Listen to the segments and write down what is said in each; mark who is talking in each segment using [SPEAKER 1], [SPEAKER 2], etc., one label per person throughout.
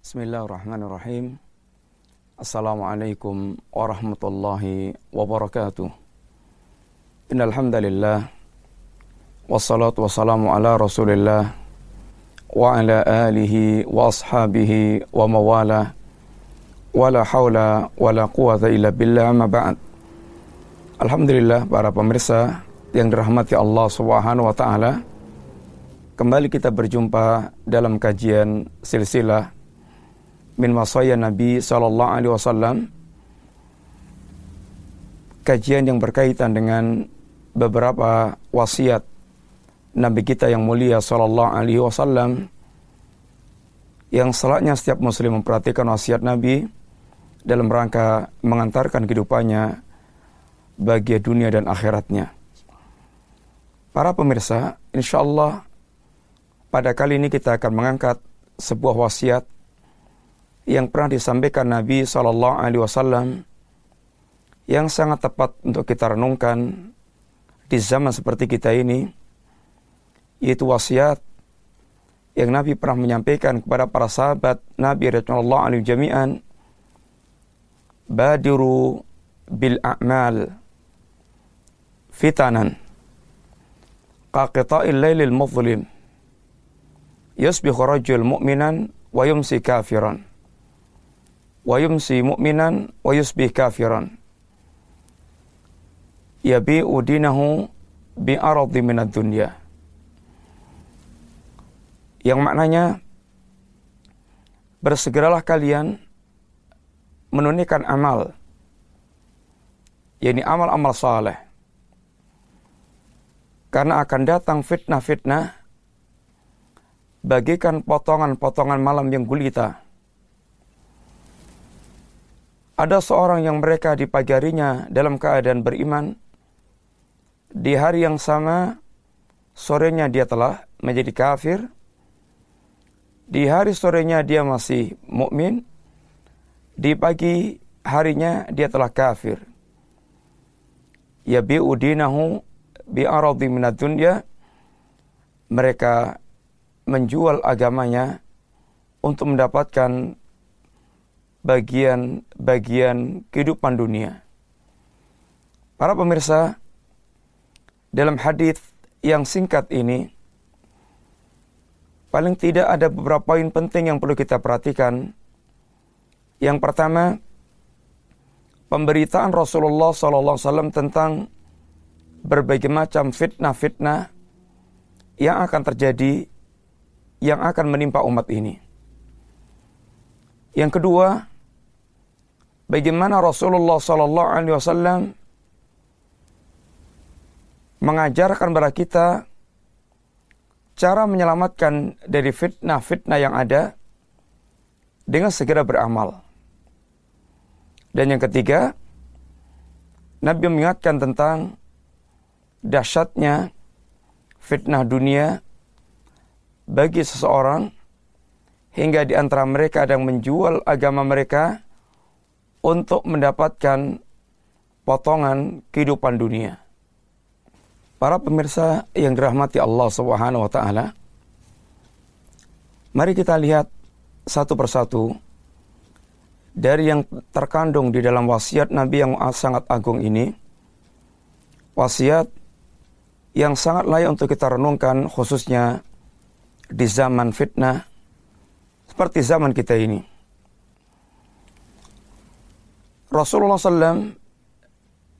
[SPEAKER 1] Bismillahirrahmanirrahim. Assalamualaikum warahmatullahi wabarakatuh. Innal hamdalillah wassalatu wassalamu ala Rasulillah wa ala alihi wa ashabihi wa mawala wala haula wala quwata illa billah amma ba'd. Alhamdulillah para pemirsa yang dirahmati Allah Subhanahu wa taala. Kembali kita berjumpa dalam kajian silsilah min wasaya Nabi sallallahu alaihi wasallam. Kajian yang berkaitan dengan beberapa wasiat Nabi kita yang mulia sallallahu alaihi wasallam yang selatnya setiap muslim memperhatikan wasiat Nabi dalam rangka mengantarkan kehidupannya bagi dunia dan akhiratnya. Para pemirsa, insya Allah pada kali ini kita akan mengangkat sebuah wasiat yang pernah disampaikan Nabi Shallallahu Alaihi Wasallam yang sangat tepat untuk kita renungkan di zaman seperti kita ini, yaitu wasiat yang Nabi pernah menyampaikan kepada para sahabat Nabi Rasulullah alaihi jami'an badiru bil a'mal fitanan qaqita'il lailil muzlim yusbihu rajul mu'minan wa yumsi kafiran wa yumsi mu'minan wa yusbih kafiran. Yabi'u dinahu bi aradi minad dunya. Yang maknanya bersegeralah kalian menunaikan amal. Yakni amal-amal saleh. Karena akan datang fitnah-fitnah bagikan potongan-potongan malam yang gulita ada seorang yang mereka di pagi harinya dalam keadaan beriman di hari yang sama sorenya dia telah menjadi kafir di hari sorenya dia masih mukmin, di pagi harinya dia telah kafir. Ya bi'udinahu bi'aradi minad dunya. Mereka menjual agamanya untuk mendapatkan bagian-bagian kehidupan dunia. Para pemirsa, dalam hadis yang singkat ini, paling tidak ada beberapa poin penting yang perlu kita perhatikan. Yang pertama, pemberitaan Rasulullah SAW tentang berbagai macam fitnah-fitnah yang akan terjadi, yang akan menimpa umat ini. Yang kedua, bagaimana Rasulullah SAW mengajarkan kepada kita cara menyelamatkan dari fitnah-fitnah yang ada dengan segera beramal. Dan yang ketiga, Nabi mengingatkan tentang dahsyatnya fitnah dunia bagi seseorang hingga di antara mereka ada yang menjual agama mereka untuk mendapatkan potongan kehidupan dunia. Para pemirsa yang dirahmati Allah Subhanahu wa taala, mari kita lihat satu persatu dari yang terkandung di dalam wasiat Nabi yang sangat agung ini. Wasiat yang sangat layak untuk kita renungkan khususnya di zaman fitnah seperti zaman kita ini. Rasulullah SAW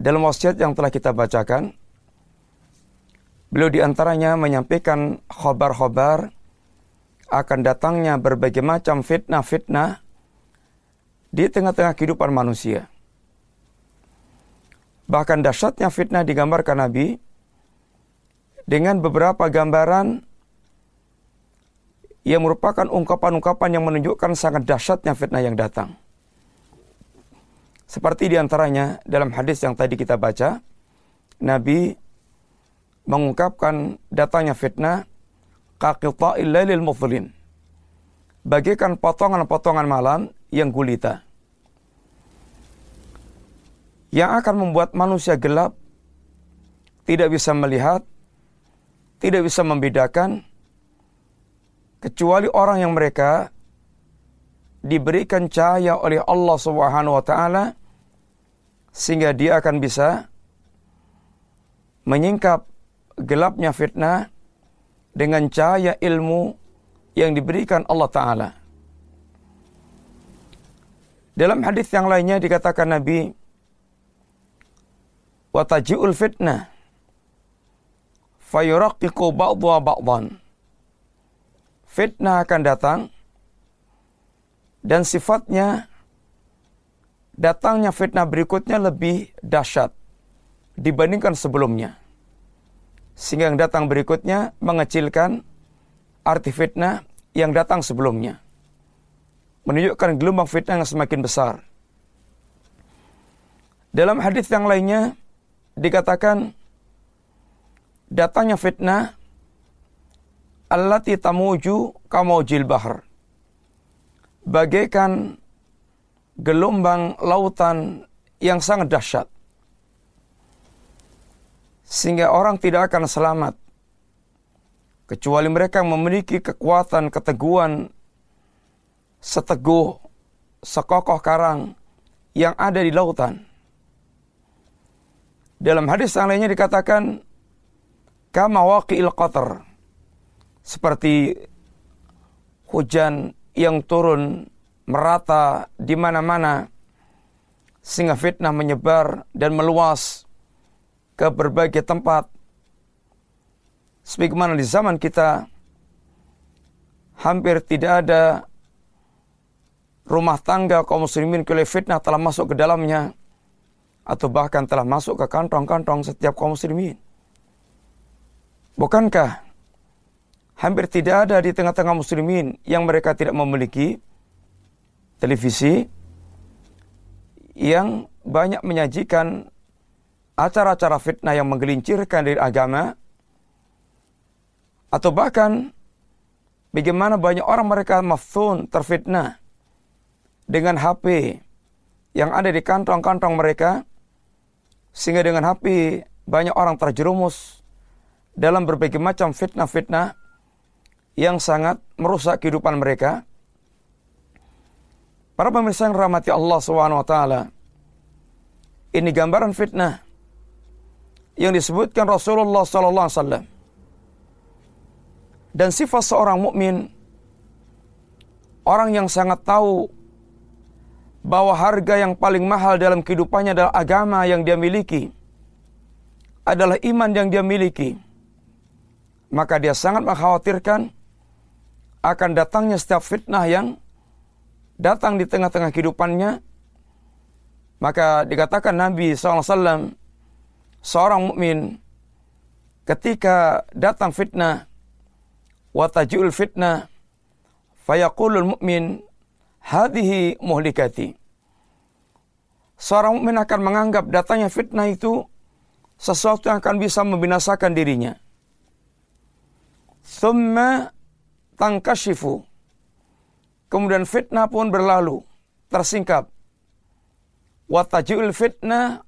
[SPEAKER 1] dalam wasiat yang telah kita bacakan Beliau di antaranya menyampaikan khobar-khobar akan datangnya berbagai macam fitnah-fitnah di tengah-tengah kehidupan manusia. Bahkan dahsyatnya fitnah digambarkan Nabi dengan beberapa gambaran yang merupakan ungkapan-ungkapan yang menunjukkan sangat dahsyatnya fitnah yang datang. Seperti di antaranya dalam hadis yang tadi kita baca, Nabi mengungkapkan datanya fitnah kaqita'il lailil. Bagikan potongan-potongan malam yang gulita. Yang akan membuat manusia gelap, tidak bisa melihat, tidak bisa membedakan, kecuali orang yang mereka diberikan cahaya oleh Allah Subhanahu wa taala sehingga dia akan bisa menyingkap gelapnya fitnah dengan cahaya ilmu yang diberikan Allah taala. Dalam hadis yang lainnya dikatakan Nabi wa taji'ul fitnah fayuraqiqu ba'dha ba'dhan. Fitnah akan datang dan sifatnya datangnya fitnah berikutnya lebih dahsyat dibandingkan sebelumnya. Sehingga yang datang berikutnya mengecilkan arti fitnah yang datang sebelumnya menunjukkan gelombang fitnah yang semakin besar. Dalam hadis yang lainnya dikatakan datangnya fitnah allati tamuju kamaujil bahar. Bagaikan gelombang lautan yang sangat dahsyat. Sehingga orang tidak akan selamat. Kecuali mereka memiliki kekuatan, keteguhan, seteguh, sekokoh karang yang ada di lautan. Dalam hadis yang lainnya dikatakan, kama waqi'il qatr. Seperti hujan yang turun merata di mana-mana sehingga fitnah menyebar dan meluas ke berbagai tempat. Sebagaimana di zaman kita hampir tidak ada rumah tangga kaum muslimin oleh fitnah telah masuk ke dalamnya atau bahkan telah masuk ke kantong-kantong setiap kaum muslimin. Bukankah hampir tidak ada di tengah-tengah muslimin yang mereka tidak memiliki televisi yang banyak menyajikan acara-acara fitnah yang menggelincirkan dari agama atau bahkan bagaimana banyak orang mereka maftun terfitnah dengan HP yang ada di kantong-kantong mereka, sehingga dengan HP banyak orang terjerumus dalam berbagai macam fitnah-fitnah yang sangat merusak kehidupan mereka. Para pemirsa yang rahmati Allah SWT, ini gambaran fitnah yang disebutkan Rasulullah SAW. Dan sifat seorang mukmin, orang yang sangat tahu bahwa harga yang paling mahal dalam kehidupannya adalah agama yang dia miliki, adalah iman yang dia miliki, maka dia sangat mengkhawatirkan akan datangnya setiap fitnah yang datang di tengah-tengah kehidupannya. Maka dikatakan Nabi SAW, seorang mukmin ketika datang fitnah, watajul fitnah, fayaqulul mukmin hadhihi muhlikati. Seorang mukmin akan menganggap datanya fitnah itu sesuatu yang akan bisa membinasakan dirinya. Thumma tangkashifu. Kemudian fitnah pun berlalu, tersingkap. Wa tajul fitnah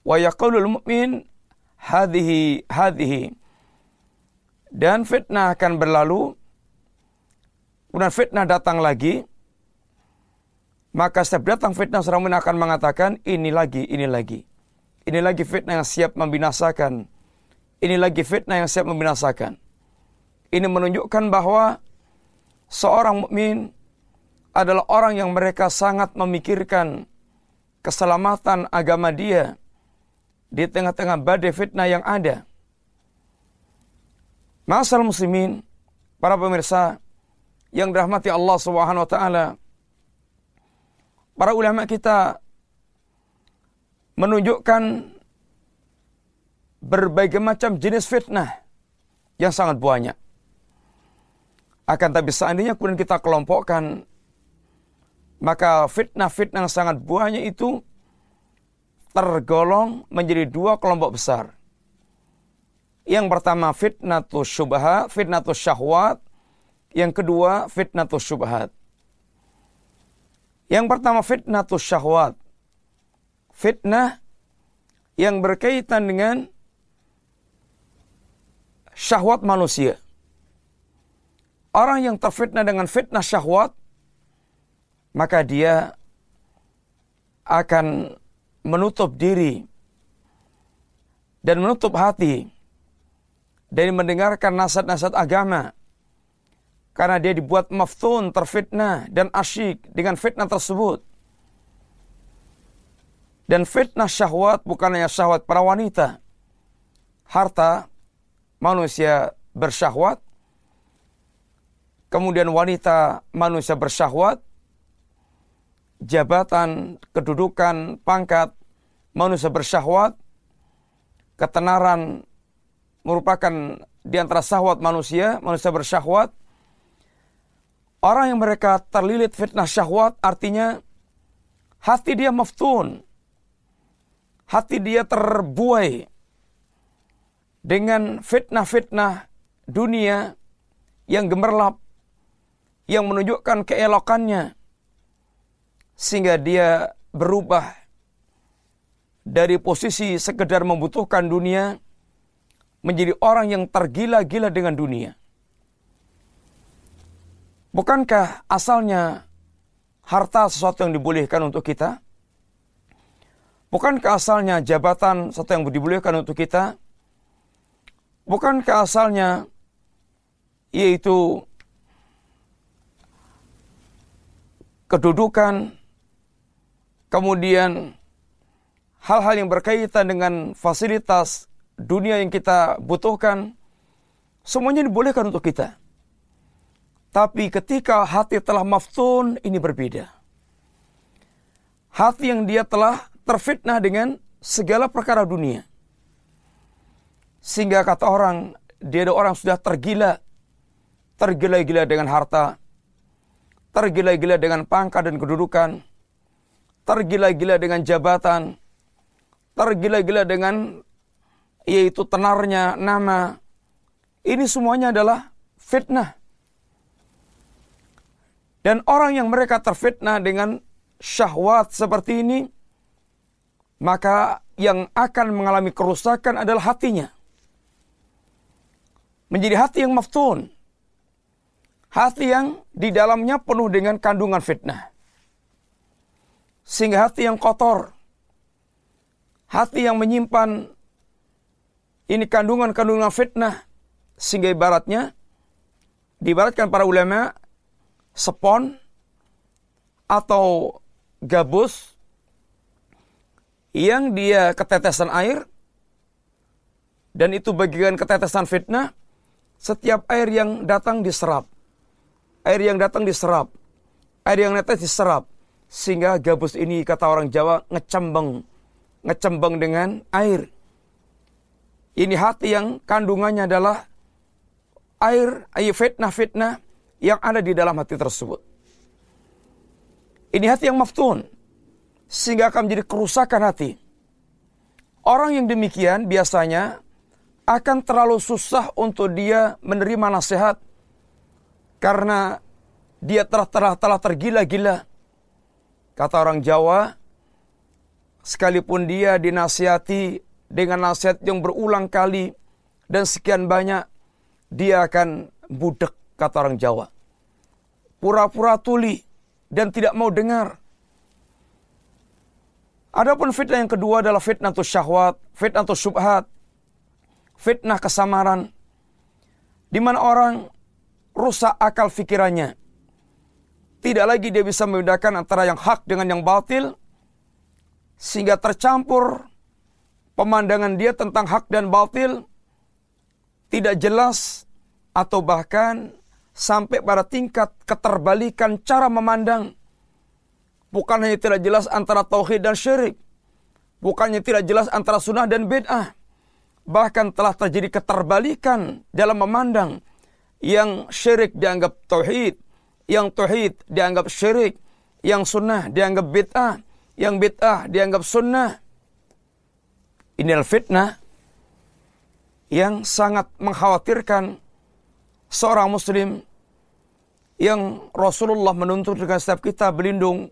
[SPEAKER 1] wa yaqulul mu'min hadhihi. Dan fitnah akan berlalu. Kemudian fitnah datang lagi. Maka setiap datang fitnah seorang mukmin akan mengatakan ini lagi, ini lagi. Ini lagi fitnah yang siap membinasakan. Ini lagi fitnah yang siap membinasakan. Ini menunjukkan bahwa seorang mukmin adalah orang yang mereka sangat memikirkan keselamatan agama dia di tengah-tengah badai fitnah yang ada. Masal muslimin, para pemirsa yang dirahmati Allah Subhanahu wa taala, para ulama kita menunjukkan berbagai macam jenis fitnah yang sangat banyak. Akan tapi seandainya kemudian kita kelompokkan, maka fitnah-fitnah sangat banyak itu tergolong menjadi dua kelompok besar. Yang pertama fitnah syubhat, fitnah syahwat. Yang kedua fitnah syubhat. Yang pertama fitnah syahwat. Fitnah yang berkaitan dengan syahwat manusia. Orang yang terfitnah dengan fitnah syahwat, maka dia akan menutup diri dan menutup hati dari mendengarkan nasihat-nasihat agama karena dia dibuat maftun, terfitnah dan asyik dengan fitnah tersebut. Dan fitnah syahwat bukan hanya syahwat para wanita. Harta manusia bersyahwat. Kemudian wanita manusia bersyahwat. Jabatan, kedudukan, pangkat manusia bersyahwat. Ketenaran merupakan di antara syahwat manusia, manusia bersyahwat. Orang yang mereka terlilit fitnah syahwat artinya hati dia maftun, hati dia terbuai dengan fitnah-fitnah dunia yang gemerlap, yang menunjukkan keelokannya, sehingga dia berubah dari posisi sekedar membutuhkan dunia menjadi orang yang tergila-gila dengan dunia. Bukankah asalnya harta sesuatu yang dibolehkan untuk kita? Bukankah asalnya jabatan satu yang dibolehkan untuk kita? Bukankah asalnya yaitu kedudukan, kemudian hal-hal yang berkaitan dengan fasilitas dunia yang kita butuhkan, semuanya dibolehkan untuk kita. Tapi ketika hati telah maftun, ini berbeda. Hati yang dia telah terfitnah dengan segala perkara dunia. Sehingga kata orang, dia ada orang sudah tergila, tergila-gila dengan harta, tergila-gila dengan pangkat dan kedudukan, tergila-gila dengan jabatan, tergila-gila dengan yaitu tenarnya nama. Ini semuanya adalah fitnah. Dan orang yang mereka terfitnah dengan syahwat seperti ini, maka yang akan mengalami kerusakan adalah hatinya. Menjadi hati yang maftun. Hati yang di dalamnya penuh dengan kandungan fitnah. Sehingga hati yang kotor. Hati yang menyimpan ini kandungan-kandungan fitnah. Sehingga ibaratnya, dibaratkan para ulama, sepon atau gabus yang dia ketetesan air dan itu bagian ketetesan fitnah setiap air yang datang diserap air yang datang diserap air yang netes diserap sehingga gabus ini kata orang Jawa ngecembeng ngecembeng dengan air ini hati yang kandungannya adalah air fitnah-fitnah yang ada di dalam hati tersebut ini hati yang maftun sehingga akan menjadi kerusakan hati. Orang yang demikian biasanya akan terlalu susah untuk dia menerima nasihat karena dia telah telah telah tergila-gila. Kata orang Jawa, sekalipun dia dinasihati dengan nasihat yang berulang kali dan sekian banyak, dia akan budek, kata orang Jawa. Pura-pura tuli dan tidak mau dengar. Adapun fitnah yang kedua adalah fitnah tu syahwat, fitnah tu subhat, fitnah kesamaran, di mana orang rusak akal fikirannya. Tidak lagi dia bisa membedakan antara yang hak dengan yang batil, sehingga tercampur pemandangan dia tentang hak dan batil tidak jelas atau bahkan sampai pada tingkat keterbalikan cara memandang Bukan hanya tidak jelas antara tauhid dan syirik. Bukannya tidak jelas antara sunnah dan bid'ah. Bahkan telah terjadi keterbalikan dalam memandang yang syirik dianggap tauhid, yang tauhid dianggap syirik, yang sunnah dianggap bid'ah, yang bid'ah dianggap sunnah. Ini adalah fitnah yang sangat mengkhawatirkan seorang muslim yang Rasulullah menuntut dengan setiap kita berlindung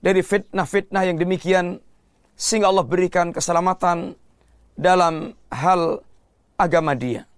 [SPEAKER 1] dari fitnah-fitnah yang demikian sehingga Allah berikan keselamatan dalam hal agama dia.